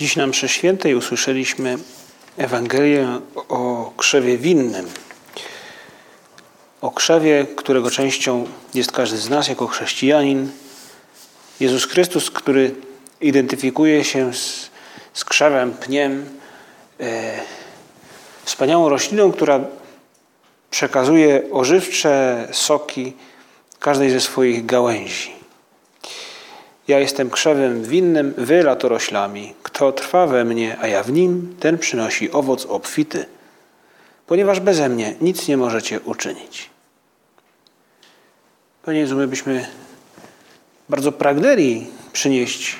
Dziś na mszy świętej usłyszeliśmy Ewangelię o krzewie winnym. O krzewie, którego częścią jest każdy z nas jako chrześcijanin. Jezus Chrystus, który identyfikuje się z, z krzewem, pniem, e, wspaniałą rośliną, która przekazuje ożywcze soki każdej ze swoich gałęzi. Ja jestem krzewem winnym, wy latoroślami. Kto trwa we mnie, a ja w nim, ten przynosi owoc obfity, ponieważ beze mnie nic nie możecie uczynić. Panie Jezu, my byśmy bardzo pragnęli przynieść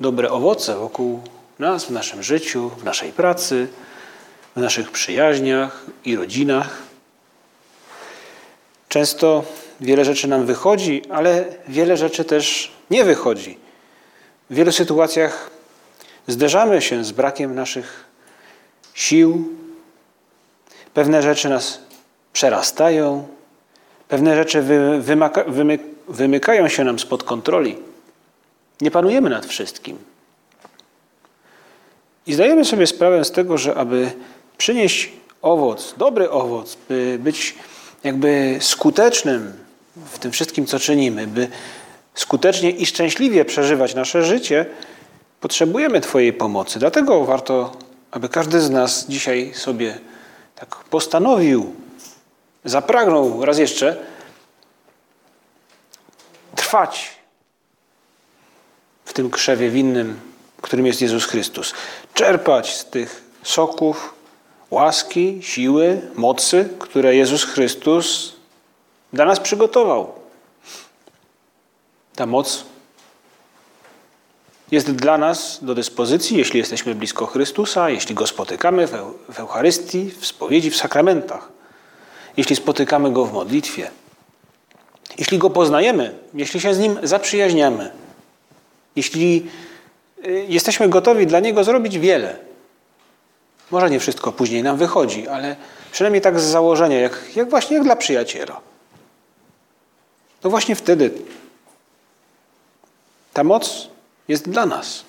dobre owoce wokół nas, w naszym życiu, w naszej pracy, w naszych przyjaźniach i rodzinach. Często wiele rzeczy nam wychodzi, ale wiele rzeczy też nie wychodzi. W wielu sytuacjach zderzamy się z brakiem naszych sił. Pewne rzeczy nas przerastają, pewne rzeczy wymaka, wymy, wymykają się nam spod kontroli. Nie panujemy nad wszystkim. I zdajemy sobie sprawę z tego, że aby przynieść owoc, dobry owoc, by być jakby skutecznym w tym wszystkim, co czynimy, by skutecznie i szczęśliwie przeżywać nasze życie, potrzebujemy Twojej pomocy. Dlatego warto, aby każdy z nas dzisiaj sobie tak postanowił, zapragnął raz jeszcze trwać w tym krzewie winnym, którym jest Jezus Chrystus. Czerpać z tych soków łaski, siły, mocy, które Jezus Chrystus dla nas przygotował. Ta moc jest dla nas do dyspozycji, jeśli jesteśmy blisko Chrystusa, jeśli Go spotykamy w Eucharystii, w spowiedzi, w sakramentach, jeśli spotykamy Go w modlitwie, jeśli Go poznajemy, jeśli się z Nim zaprzyjaźniamy, jeśli y, jesteśmy gotowi dla Niego zrobić wiele. Może nie wszystko później nam wychodzi, ale przynajmniej tak z założenia, jak, jak właśnie jak dla przyjaciela. No właśnie wtedy ta moc jest dla nas.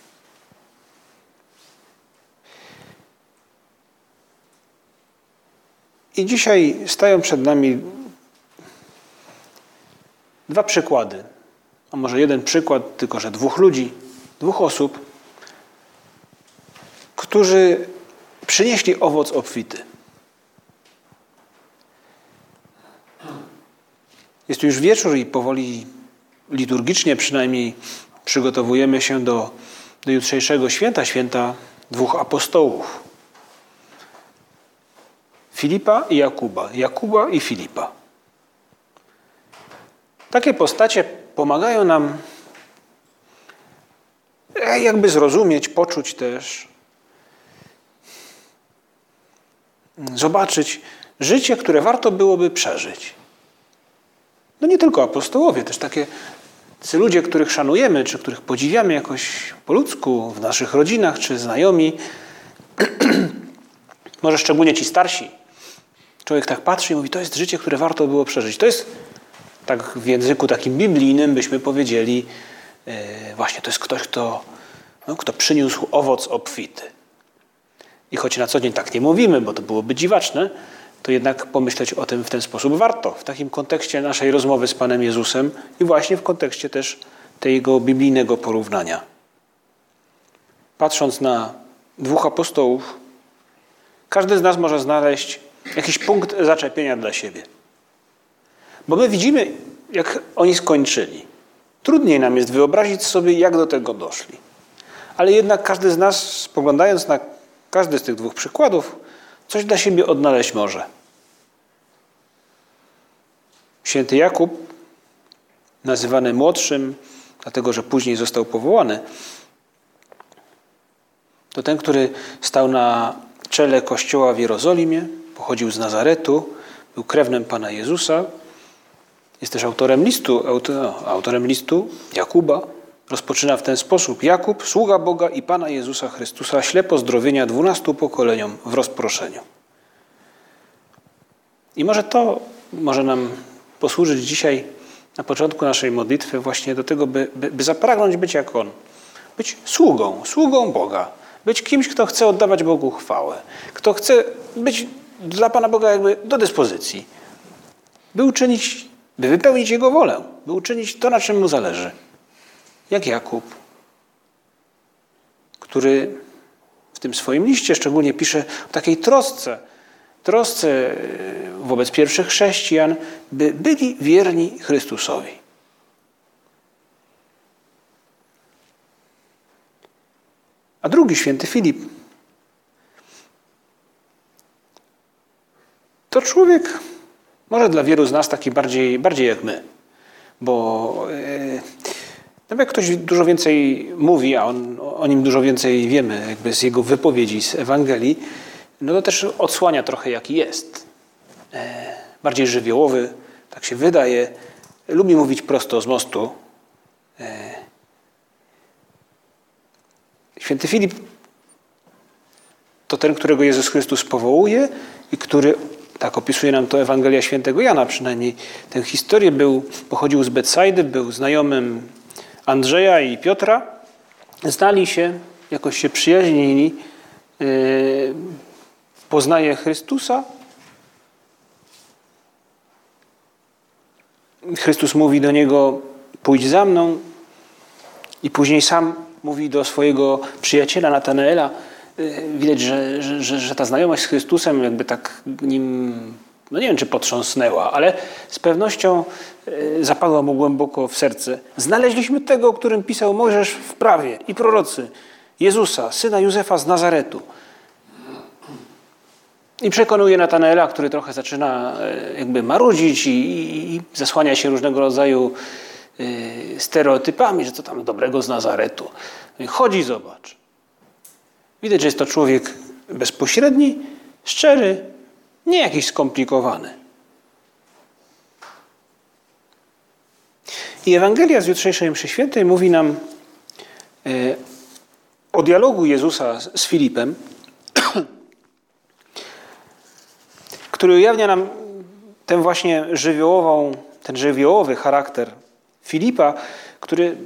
I dzisiaj stają przed nami dwa przykłady. A może jeden przykład, tylko że dwóch ludzi, dwóch osób, którzy przynieśli owoc obfity. Jest już wieczór i powoli liturgicznie przynajmniej przygotowujemy się do, do jutrzejszego święta, święta dwóch apostołów. Filipa i Jakuba, Jakuba i Filipa. Takie postacie pomagają nam e, jakby zrozumieć, poczuć też, zobaczyć życie, które warto byłoby przeżyć. No nie tylko apostołowie, też takie Tacy ludzie, których szanujemy, czy których podziwiamy jakoś po ludzku, w naszych rodzinach, czy znajomi, może szczególnie ci starsi, człowiek tak patrzy i mówi, to jest życie, które warto było przeżyć. To jest, tak w języku takim biblijnym byśmy powiedzieli, e, właśnie to jest ktoś, kto, no, kto przyniósł owoc obfity. I choć na co dzień tak nie mówimy, bo to byłoby dziwaczne, to jednak pomyśleć o tym w ten sposób warto, w takim kontekście naszej rozmowy z Panem Jezusem i właśnie w kontekście też tego biblijnego porównania. Patrząc na dwóch apostołów, każdy z nas może znaleźć jakiś punkt zaczepienia dla siebie. Bo my widzimy, jak oni skończyli. Trudniej nam jest wyobrazić sobie, jak do tego doszli. Ale jednak każdy z nas, spoglądając na każdy z tych dwóch przykładów, coś dla siebie odnaleźć może. Święty Jakub, nazywany młodszym, dlatego że później został powołany, To ten, który stał na czele kościoła w Jerozolimie, pochodził z Nazaretu, był krewnym Pana Jezusa. Jest też autorem listu, no, autorem listu Jakuba. Rozpoczyna w ten sposób. Jakub, sługa Boga i Pana Jezusa Chrystusa, ślepo zdrowienia dwunastu pokoleniom w rozproszeniu. I może to może nam posłużyć dzisiaj na początku naszej modlitwy właśnie do tego, by, by, by zapragnąć być jak On. Być sługą, sługą Boga. Być kimś, kto chce oddawać Bogu chwałę. Kto chce być dla Pana Boga jakby do dyspozycji. By uczynić, by wypełnić Jego wolę. By uczynić to, na czym Mu zależy. Jak Jakub, który w tym swoim liście szczególnie pisze o takiej trosce, trosce e, wobec pierwszych chrześcijan, by byli wierni Chrystusowi. A drugi święty Filip to człowiek, może dla wielu z nas taki bardziej, bardziej jak my, bo nawet jak ktoś dużo więcej mówi, a on, o nim dużo więcej wiemy, jakby z jego wypowiedzi, z Ewangelii, no to też odsłania trochę jaki jest. E, bardziej żywiołowy, tak się wydaje. Lubi mówić prosto z mostu. E, święty Filip to ten, którego Jezus Chrystus powołuje i który, tak opisuje nam to Ewangelia Świętego Jana przynajmniej, tę historię był, pochodził z Betsajdy, był znajomym Andrzeja i Piotra. Znali się, jakoś się przyjaźnili. E, poznaje Chrystusa. Chrystus mówi do niego: Pójdź za mną. I później sam mówi do swojego przyjaciela Natanaela. Y, widać, że, że, że ta znajomość z Chrystusem jakby tak nim, no nie wiem czy potrząsnęła, ale z pewnością y, zapadła mu głęboko w serce. Znaleźliśmy tego, o którym pisał Mojżesz w prawie i prorocy. Jezusa, syna Józefa z Nazaretu. I przekonuje Natanaela, który trochę zaczyna e, jakby marudzić i, i, i zasłania się różnego rodzaju y, stereotypami, że to tam dobrego z Nazaretu. Chodzi, zobacz. Widać, że jest to człowiek bezpośredni, szczery, nie jakiś skomplikowany. I Ewangelia z jutrzejszej mszy świętej mówi nam y, o dialogu Jezusa z Filipem, który ujawnia nam ten właśnie żywiołową, ten żywiołowy charakter Filipa, który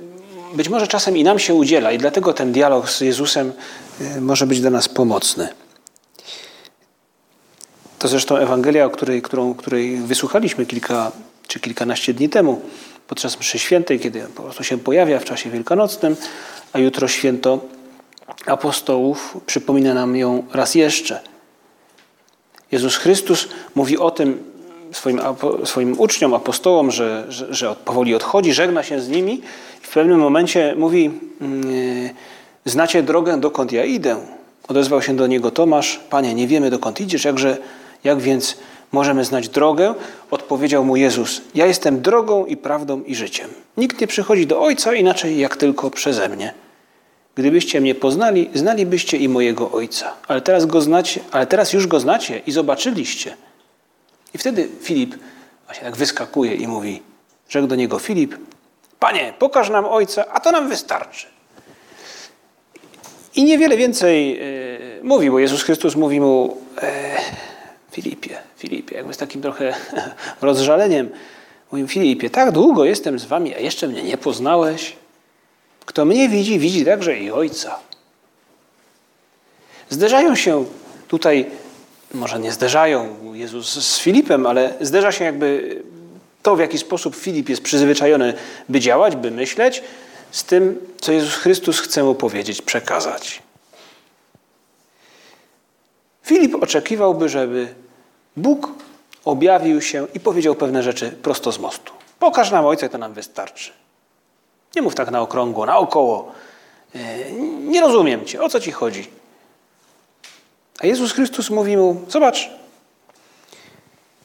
być może czasem i nam się udziela i dlatego ten dialog z Jezusem y, może być dla nas pomocny. To zresztą Ewangelia, o której, którą, której wysłuchaliśmy kilka czy kilkanaście dni temu podczas mszy świętej, kiedy po prostu się pojawia w czasie wielkanocnym, a jutro święto apostołów przypomina nam ją raz jeszcze. Jezus Chrystus mówi o tym swoim, swoim uczniom, apostołom, że, że, że powoli odchodzi, żegna się z nimi i w pewnym momencie mówi: mm, Znacie drogę, dokąd ja idę. Odezwał się do niego Tomasz: Panie, nie wiemy dokąd idziesz, jakże, jak więc możemy znać drogę? Odpowiedział mu Jezus: Ja jestem drogą i prawdą i życiem. Nikt nie przychodzi do Ojca inaczej jak tylko przeze mnie. Gdybyście mnie poznali, znalibyście i mojego Ojca. Ale teraz, go znacie, ale teraz już go znacie i zobaczyliście. I wtedy Filip właśnie tak wyskakuje i mówi, rzekł do niego Filip, Panie, pokaż nam Ojca, a to nam wystarczy. I niewiele więcej y, mówi, bo Jezus Chrystus mówi mu, e, Filipie, Filipie, jakby z takim trochę rozżaleniem, mówi Filipie, tak długo jestem z wami, a jeszcze mnie nie poznałeś. Kto mnie widzi, widzi także i Ojca. Zderzają się tutaj, może nie zderzają Jezus z Filipem, ale zderza się jakby to, w jaki sposób Filip jest przyzwyczajony, by działać, by myśleć, z tym, co Jezus Chrystus chce mu powiedzieć, przekazać. Filip oczekiwałby, żeby Bóg objawił się i powiedział pewne rzeczy prosto z mostu. Pokaż nam Ojca, to nam wystarczy. Nie mów tak na okrągło, naokoło. E, nie rozumiem cię, o co ci chodzi? A Jezus Chrystus mówi mu: Zobacz,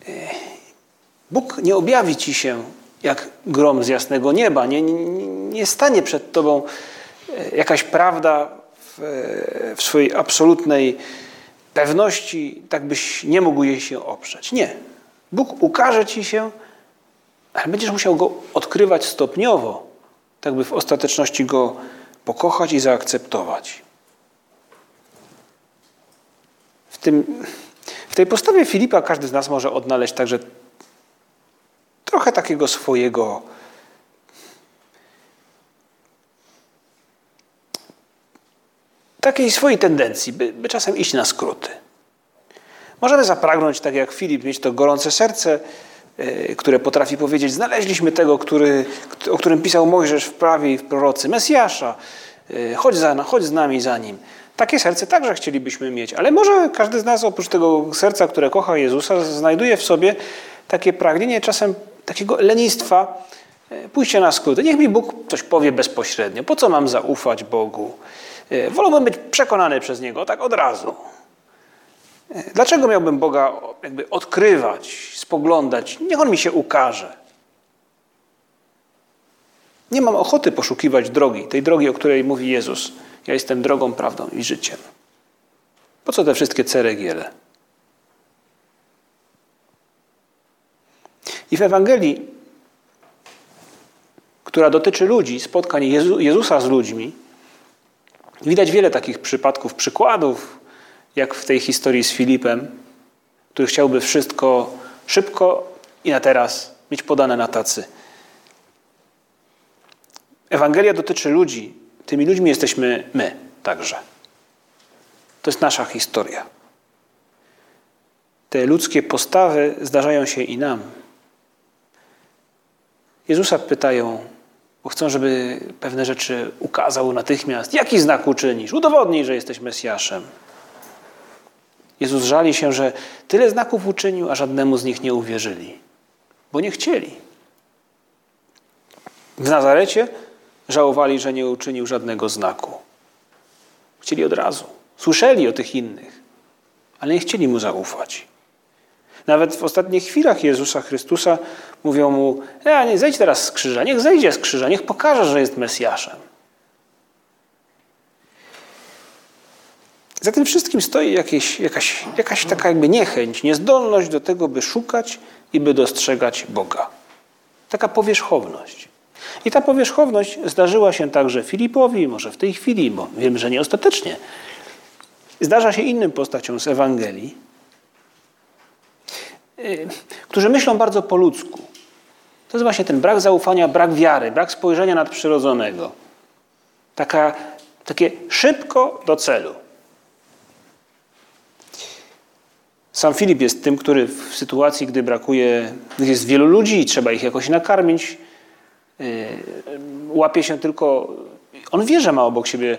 e, Bóg nie objawi ci się jak grom z jasnego nieba. Nie, nie, nie stanie przed tobą e, jakaś prawda w, w swojej absolutnej pewności, tak byś nie mógł jej się oprzeć. Nie. Bóg ukaże ci się, ale będziesz musiał go odkrywać stopniowo, tak by w ostateczności go pokochać i zaakceptować. W, tym, w tej postawie Filipa każdy z nas może odnaleźć także trochę takiego swojego takiej swojej tendencji, by, by czasem iść na skróty. Możemy zapragnąć, tak jak Filip, mieć to gorące serce, yy, które potrafi powiedzieć: Znaleźliśmy tego, który, o którym pisał Mojżesz w prawie i w prorocy, Mesjasza, yy, chodź, za, chodź z nami za nim. Takie serce także chcielibyśmy mieć, ale może każdy z nas, oprócz tego serca, które kocha Jezusa, znajduje w sobie takie pragnienie czasem takiego lenistwa, yy, pójście na skróty. Niech mi Bóg coś powie bezpośrednio. Po co mam zaufać Bogu? E, wolałbym być przekonany przez Niego, tak od razu. E, dlaczego miałbym Boga jakby odkrywać, spoglądać? Niech On mi się ukaże. Nie mam ochoty poszukiwać drogi, tej drogi, o której mówi Jezus. Ja jestem drogą, prawdą i życiem. Po co te wszystkie ceregiele? I w Ewangelii, która dotyczy ludzi, spotkań Jezu, Jezusa z ludźmi, Widać wiele takich przypadków, przykładów, jak w tej historii z Filipem, który chciałby wszystko szybko i na teraz mieć podane na tacy. Ewangelia dotyczy ludzi. Tymi ludźmi jesteśmy my także. To jest nasza historia. Te ludzkie postawy zdarzają się i nam. Jezusa pytają, bo chcą, żeby pewne rzeczy ukazał natychmiast. Jaki znak uczynisz? Udowodnij, że jesteś Mesjaszem. Jezus żali się, że tyle znaków uczynił, a żadnemu z nich nie uwierzyli, bo nie chcieli. W Nazarecie żałowali, że nie uczynił żadnego znaku. Chcieli od razu. Słyszeli o tych innych, ale nie chcieli mu zaufać. Nawet w ostatnich chwilach Jezusa Chrystusa mówią mu: Ja nie zejdź teraz z krzyża, niech zejdzie z krzyża, niech pokaże, że jest Mesjaszem. Za tym wszystkim stoi jakieś, jakaś, jakaś taka jakby niechęć, niezdolność do tego, by szukać i by dostrzegać Boga. Taka powierzchowność. I ta powierzchowność zdarzyła się także Filipowi, może w tej chwili, bo wiem, że nie ostatecznie. Zdarza się innym postaciom z Ewangelii, którzy myślą bardzo po ludzku. To jest właśnie ten brak zaufania, brak wiary, brak spojrzenia nadprzyrodzonego. Taka, takie szybko do celu. Sam Filip jest tym, który w sytuacji, gdy brakuje, gdy jest wielu ludzi i trzeba ich jakoś nakarmić, yy, łapie się tylko. On wie, że ma obok siebie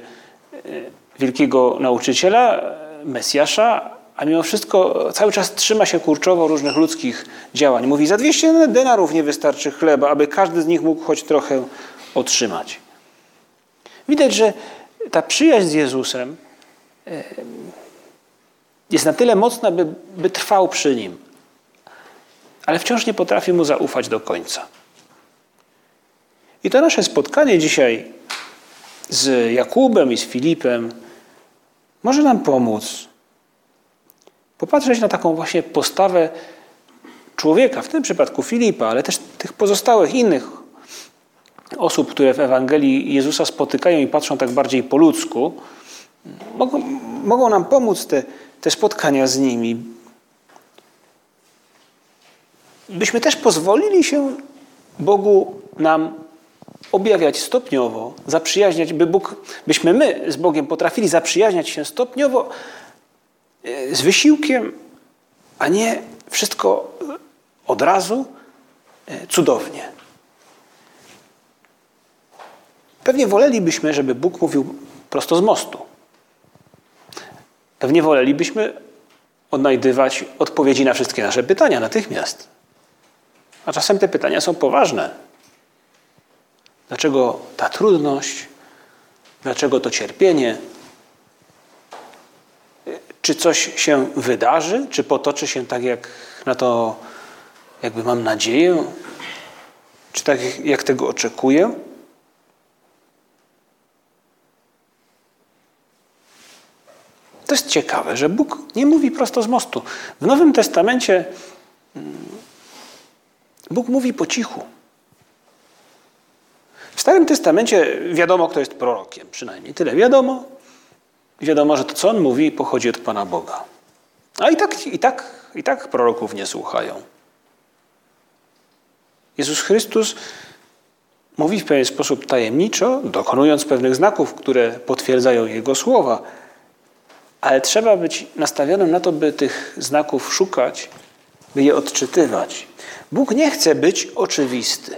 yy, wielkiego nauczyciela, Mesjasza, a mimo wszystko cały czas trzyma się kurczowo różnych ludzkich działań. Mówi, za 200 denarów nie wystarczy chleba, aby każdy z nich mógł choć trochę otrzymać. Widać, że ta przyjaźń z Jezusem jest na tyle mocna, by, by trwał przy nim, ale wciąż nie potrafi mu zaufać do końca. I to nasze spotkanie dzisiaj z Jakubem i z Filipem może nam pomóc Popatrzeć na taką właśnie postawę człowieka, w tym przypadku Filipa, ale też tych pozostałych innych osób, które w Ewangelii Jezusa spotykają i patrzą tak bardziej po ludzku, mogą, mogą nam pomóc te, te spotkania z nimi. Byśmy też pozwolili się Bogu nam objawiać stopniowo, zaprzyjaźniać, by Bóg, byśmy my z Bogiem potrafili zaprzyjaźniać się stopniowo, z wysiłkiem, a nie wszystko od razu e, cudownie. Pewnie wolelibyśmy, żeby Bóg mówił prosto z mostu. Pewnie wolelibyśmy odnajdywać odpowiedzi na wszystkie nasze pytania natychmiast. A czasem te pytania są poważne. Dlaczego ta trudność? Dlaczego to cierpienie? Czy coś się wydarzy? Czy potoczy się tak, jak na to jakby mam nadzieję? Czy tak, jak tego oczekuję? To jest ciekawe, że Bóg nie mówi prosto z mostu. W Nowym Testamencie mm, Bóg mówi po cichu. W Starym Testamencie wiadomo, kto jest prorokiem, przynajmniej tyle wiadomo. Wiadomo, że to, co on mówi, pochodzi od Pana Boga. A i tak, i tak, i tak proroków nie słuchają. Jezus Chrystus mówi w pewien sposób tajemniczo, dokonując pewnych znaków, które potwierdzają Jego słowa, ale trzeba być nastawionym na to, by tych znaków szukać, by je odczytywać. Bóg nie chce być oczywisty.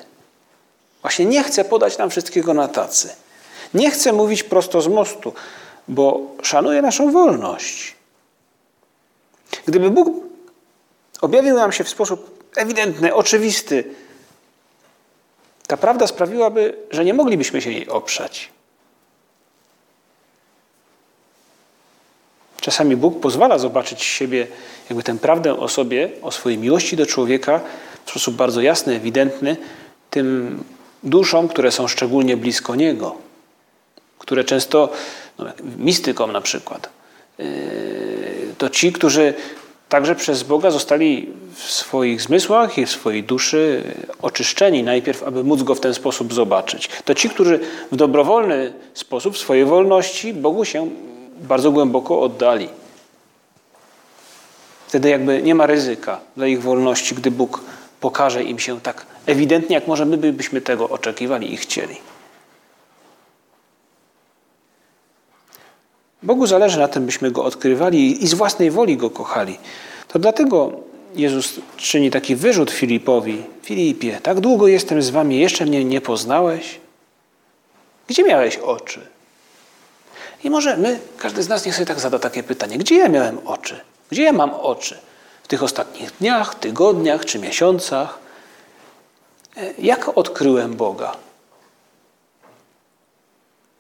Właśnie nie chce podać nam wszystkiego na tacy. Nie chce mówić prosto z mostu, bo szanuje naszą wolność. Gdyby Bóg objawił nam się w sposób ewidentny, oczywisty, ta prawda sprawiłaby, że nie moglibyśmy się jej oprzeć. Czasami Bóg pozwala zobaczyć siebie, jakby tę prawdę o sobie, o swojej miłości do człowieka w sposób bardzo jasny, ewidentny, tym duszom, które są szczególnie blisko Niego, które często, no, mistykom na przykład, yy, to ci, którzy także przez Boga zostali w swoich zmysłach i w swojej duszy oczyszczeni najpierw, aby móc Go w ten sposób zobaczyć. To ci, którzy w dobrowolny sposób w swojej wolności Bogu się bardzo głęboko oddali. Wtedy jakby nie ma ryzyka dla ich wolności, gdy Bóg pokaże im się tak ewidentnie, jak może my byśmy tego oczekiwali i chcieli. Bogu zależy na tym, byśmy Go odkrywali i z własnej woli Go kochali. To dlatego Jezus czyni taki wyrzut Filipowi. Filipie, tak długo jestem z wami, jeszcze mnie nie poznałeś? Gdzie miałeś oczy? I może my, każdy z nas niech sobie tak zada takie pytanie. Gdzie ja miałem oczy? Gdzie ja mam oczy? W tych ostatnich dniach, tygodniach czy miesiącach? E, jak odkryłem Boga?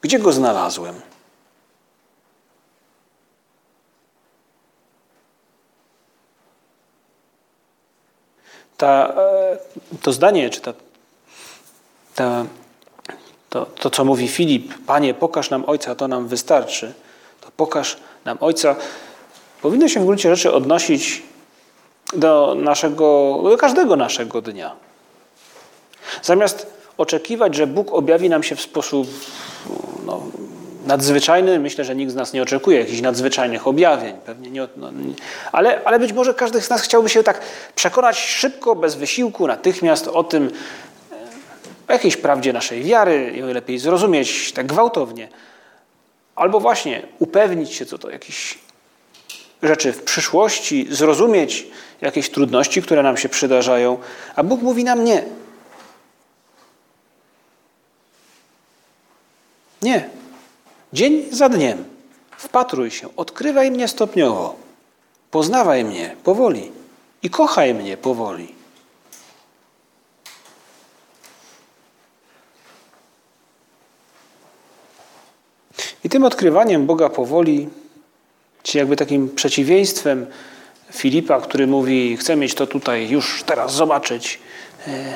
Gdzie Go znalazłem? Ta, e, to zdanie, czy ta, ta, to, to, co mówi Filip, Panie, pokaż nam Ojca, to nam wystarczy, to pokaż nam Ojca, powinno się w gruncie rzeczy odnosić do, naszego, do każdego naszego dnia. Zamiast oczekiwać, że Bóg objawi nam się w sposób no, nadzwyczajny, myślę, że nikt z nas nie oczekuje jakichś nadzwyczajnych objawień. Pewnie nie, no, nie, ale, ale być może każdy z nas chciałby się tak przekonać szybko, bez wysiłku, natychmiast o tym, o jakiejś prawdzie naszej wiary, ją lepiej zrozumieć tak gwałtownie. Albo właśnie upewnić się co to jakieś rzeczy w przyszłości, zrozumieć jakieś trudności, które nam się przydarzają, a Bóg mówi nam nie. Nie. Dzień za dniem. Wpatruj się, odkrywaj mnie stopniowo. Poznawaj mnie powoli i kochaj mnie powoli. I tym odkrywaniem Boga powoli, czy jakby takim przeciwieństwem Filipa, który mówi: Chcę mieć to tutaj już teraz zobaczyć. E,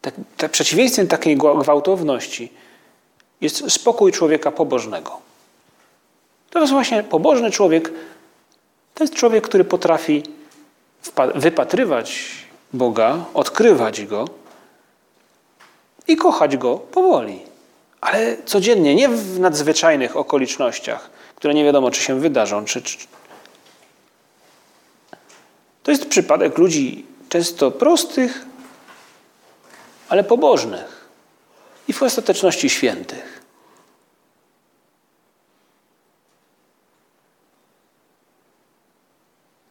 tak, tak przeciwieństwem takiej gwałtowności jest spokój człowieka pobożnego. To jest właśnie pobożny człowiek. To jest człowiek, który potrafi wypatrywać Boga, odkrywać Go i kochać Go powoli. Ale codziennie, nie w nadzwyczajnych okolicznościach, które nie wiadomo, czy się wydarzą. Czy, czy... To jest przypadek ludzi często prostych, ale pobożnych i w ostateczności świętych.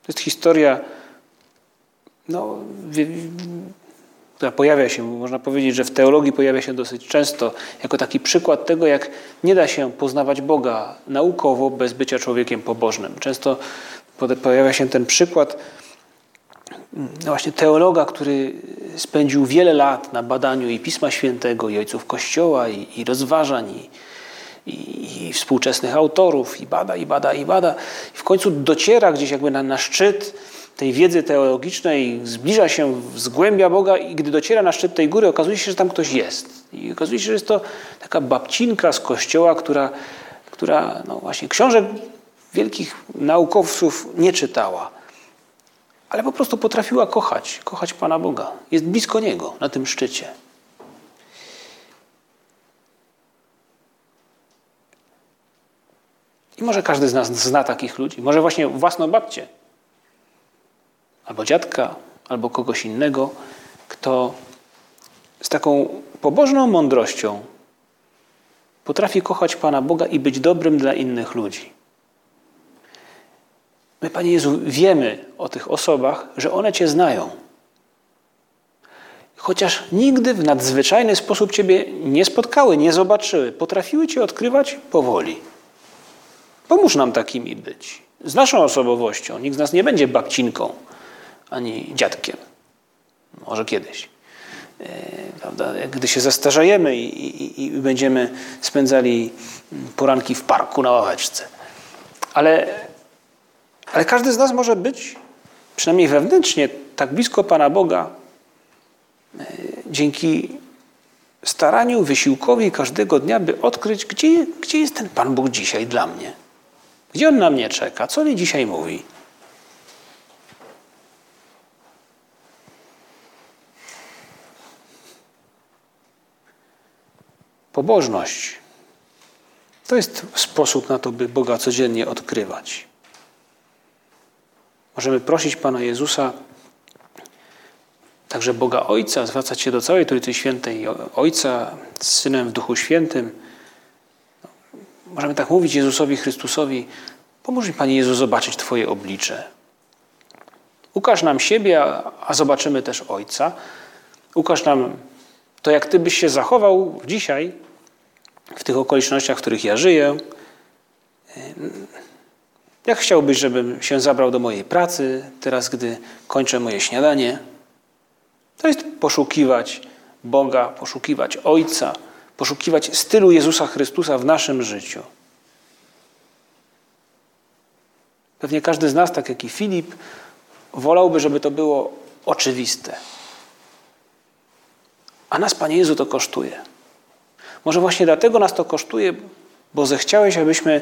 To jest historia, no, która pojawia się, można powiedzieć, że w teologii pojawia się dosyć często jako taki przykład tego, jak nie da się poznawać Boga naukowo bez bycia człowiekiem pobożnym. Często pojawia się ten przykład no właśnie teologa, który spędził wiele lat na badaniu i Pisma Świętego, i ojców Kościoła, i, i rozważań, i, i, i, współczesnych autorów, i bada, i bada, i bada. I w końcu dociera gdzieś jakby na, na szczyt tej wiedzy teologicznej, zbliża się, zgłębia Boga i gdy dociera na szczyt tej góry, okazuje się, że tam ktoś jest. I okazuje się, że jest to taka babcinka z kościoła, która, która no właśnie książek wielkich naukowców nie czytała, ale po prostu potrafiła kochać, kochać Pana Boga. Jest blisko Niego na tym szczycie. Może każdy z nas zna takich ludzi. Może właśnie własną babcię, albo dziadka, albo kogoś innego, kto z taką pobożną mądrością potrafi kochać Pana Boga i być dobrym dla innych ludzi. My, Panie Jezu, wiemy o tych osobach, że one Cię znają. Chociaż nigdy w nadzwyczajny sposób Ciebie nie spotkały, nie zobaczyły, potrafiły Cię odkrywać powoli. Pomóż nam takimi być. Z naszą osobowością. Nikt z nas nie będzie babcinką ani dziadkiem. Może kiedyś. E, prawda? Gdy się zestarzejemy i, i, i będziemy spędzali poranki w parku na ławeczce. Ale, ale każdy z nas może być, przynajmniej wewnętrznie, tak blisko Pana Boga, e, dzięki staraniu, wysiłkowi każdego dnia, by odkryć, gdzie, gdzie jest ten Pan Bóg dzisiaj dla mnie. Gdzie On na mnie czeka? Co mi dzisiaj mówi? Pobożność to jest sposób na to, by Boga codziennie odkrywać. Możemy prosić Pana Jezusa, także Boga Ojca, zwracać się do całej Trójcy Świętej, Ojca z Synem w Duchu Świętym. Możemy tak mówić Jezusowi Chrystusowi, pomóż mi Panie Jezu zobaczyć Twoje oblicze. Ukaż nam siebie, a zobaczymy też Ojca. Ukaż nam to jak Ty byś się zachował dzisiaj, w tych okolicznościach, w których ja żyję. Jak chciałbyś, żebym się zabrał do mojej pracy, teraz, gdy kończę moje śniadanie? To jest poszukiwać Boga, poszukiwać Ojca, poszukiwać stylu Jezusa Chrystusa w naszym życiu. Pewnie każdy z nas, tak jak i Filip, wolałby, żeby to było oczywiste. A nas, Panie Jezu, to kosztuje. Może właśnie dlatego nas to kosztuje, bo zechciałeś, abyśmy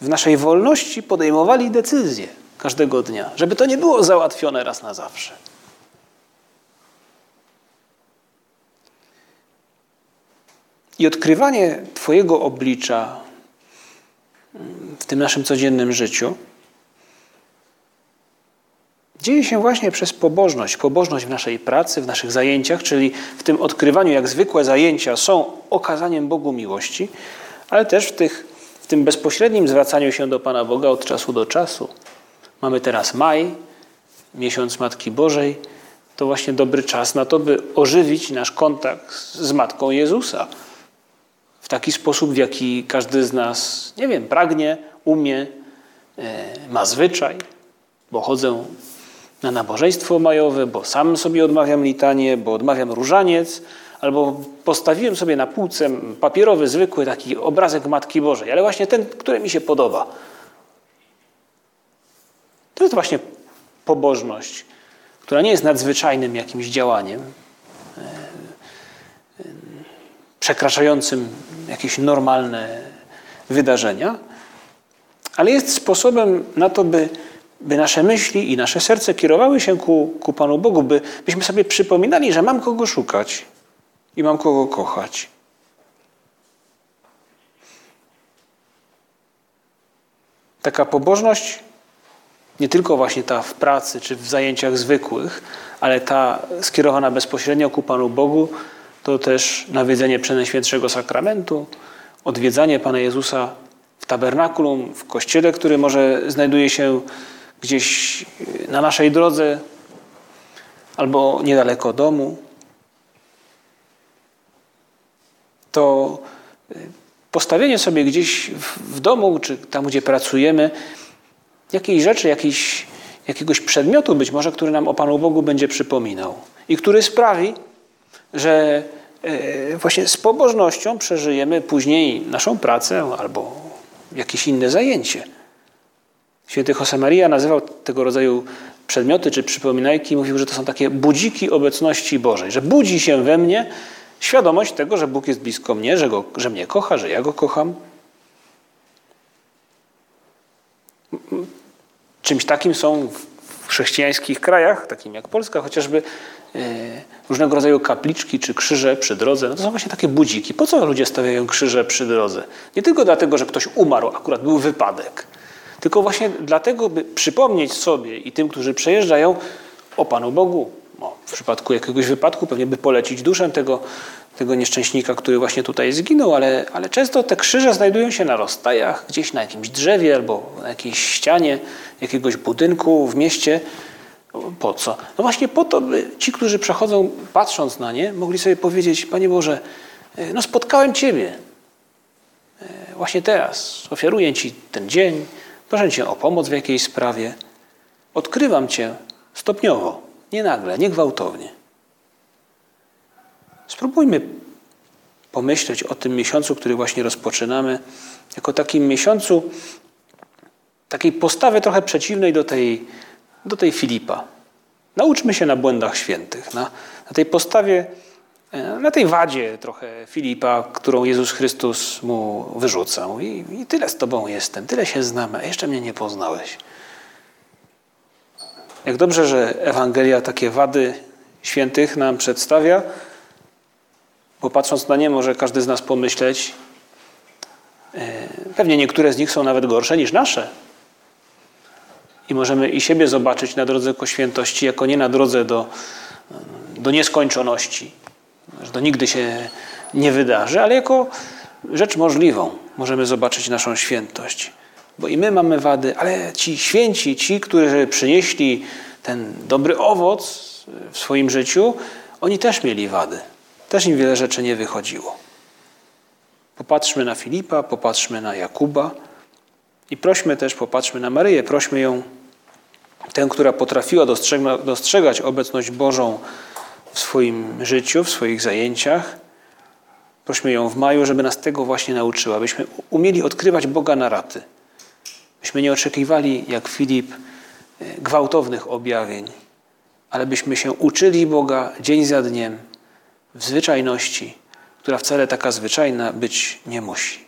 w naszej wolności podejmowali decyzje każdego dnia, żeby to nie było załatwione raz na zawsze. I odkrywanie Twojego oblicza w tym naszym codziennym życiu dzieje się właśnie przez pobożność. Pobożność w naszej pracy, w naszych zajęciach, czyli w tym odkrywaniu, jak zwykłe zajęcia są okazaniem Bogu miłości, ale też w, tych, w tym bezpośrednim zwracaniu się do Pana Boga od czasu do czasu. Mamy teraz maj, miesiąc Matki Bożej. To właśnie dobry czas na to, by ożywić nasz kontakt z Matką Jezusa. W taki sposób, w jaki każdy z nas, nie wiem, pragnie, umie, e, ma zwyczaj, bo chodzę na nabożeństwo majowe, bo sam sobie odmawiam litanie, bo odmawiam różaniec, albo postawiłem sobie na półce papierowy, zwykły taki obrazek Matki Bożej, ale właśnie ten, który mi się podoba. To jest właśnie pobożność, która nie jest nadzwyczajnym jakimś działaniem, e, e, przekraczającym jakieś normalne wydarzenia, ale jest sposobem na to, by by nasze myśli i nasze serce kierowały się ku, ku Panu Bogu, by, byśmy sobie przypominali, że mam kogo szukać i mam kogo kochać. Taka pobożność, nie tylko właśnie ta w pracy czy w zajęciach zwykłych, ale ta skierowana bezpośrednio ku Panu Bogu, to też nawiedzenie Przenajświętszego Sakramentu, odwiedzanie Pana Jezusa w tabernakulum, w kościele, który może znajduje się gdzieś na naszej drodze albo niedaleko domu, to y, postawienie sobie gdzieś w domu, czy tam, gdzie pracujemy, jakiejś rzeczy, jakiejś, jakiegoś przedmiotu być może, który nam o Panu Bogu będzie przypominał i który sprawi, że y, właśnie z pobożnością przeżyjemy później naszą pracę albo jakieś inne zajęcie. Święty Josemaria nazywał tego rodzaju przedmioty czy przypominajki, mówił, że to są takie budziki obecności Bożej, że budzi się we mnie świadomość tego, że Bóg jest blisko mnie, że, go, że mnie kocha, że ja go kocham. czymś takim są w chrześcijańskich krajach, takim jak Polska, chociażby e, różnego rodzaju kapliczki czy krzyże przy drodze. No to są właśnie takie budziki. Po co ludzie stawiają krzyże przy drodze? Nie tylko dlatego, że ktoś umarł, akurat był wypadek, tylko właśnie dlatego, by przypomnieć sobie i tym, którzy przejeżdżają o Panu Bogu. No, w przypadku jakiegoś wypadku pewnie by polecić duszę tego, tego nieszczęśnika, który właśnie tutaj zginął, ale, ale często te krzyże znajdują się na rozstajach, gdzieś na jakimś drzewie albo na jakiejś ścianie jakiegoś budynku w mieście. Po co? No właśnie po to, by ci, którzy przechodzą, patrząc na nie, mogli sobie powiedzieć, Panie Boże, e, no spotkałem Ciebie. E, właśnie teraz ofiaruję Ci ten dzień, proszę Cię o pomoc w jakiejś sprawie. Odkrywam Cię stopniowo, nie nagle, nie gwałtownie. Spróbujmy pomyśleć o tym miesiącu, który właśnie rozpoczynamy, jako takim miesiącu takiej postawy trochę przeciwnej do tej, do tej Filipa. Nauczmy się na błędach świętych, na, na tej postawie, e, na tej wadzie trochę Filipa, którą Jezus Chrystus mu wyrzucał. I, I tyle z Tobą jestem, tyle się znamy, a jeszcze mnie nie poznałeś. Jak dobrze, że Ewangelia takie wady świętych nam przedstawia, bo patrząc na nie może każdy z nas pomyśleć, e, pewnie niektóre z nich są nawet gorsze niż nasze. I możemy i siebie zobaczyć na drodze ku świętości, jako nie na drodze do, do nieskończoności, że to nigdy się nie wydarzy, ale jako rzecz możliwą możemy zobaczyć naszą świętość. Bo i my mamy wady, ale ci święci, ci, którzy przynieśli ten dobry owoc w swoim życiu, oni też mieli wady. Też im wiele rzeczy nie wychodziło. Popatrzmy na Filipa, popatrzmy na Jakuba i prośmy też, popatrzmy na Maryję, prośmy ją, tę, która potrafiła dostrzegać obecność Bożą w swoim życiu, w swoich zajęciach. Prośmy ją w maju, żeby nas tego właśnie nauczyła, byśmy umieli odkrywać Boga na raty. Byśmy nie oczekiwali, jak Filip, e, gwałtownych objawień, ale byśmy się uczyli Boga dzień za dniem, w zwyczajności, która wcale taka zwyczajna być nie musi.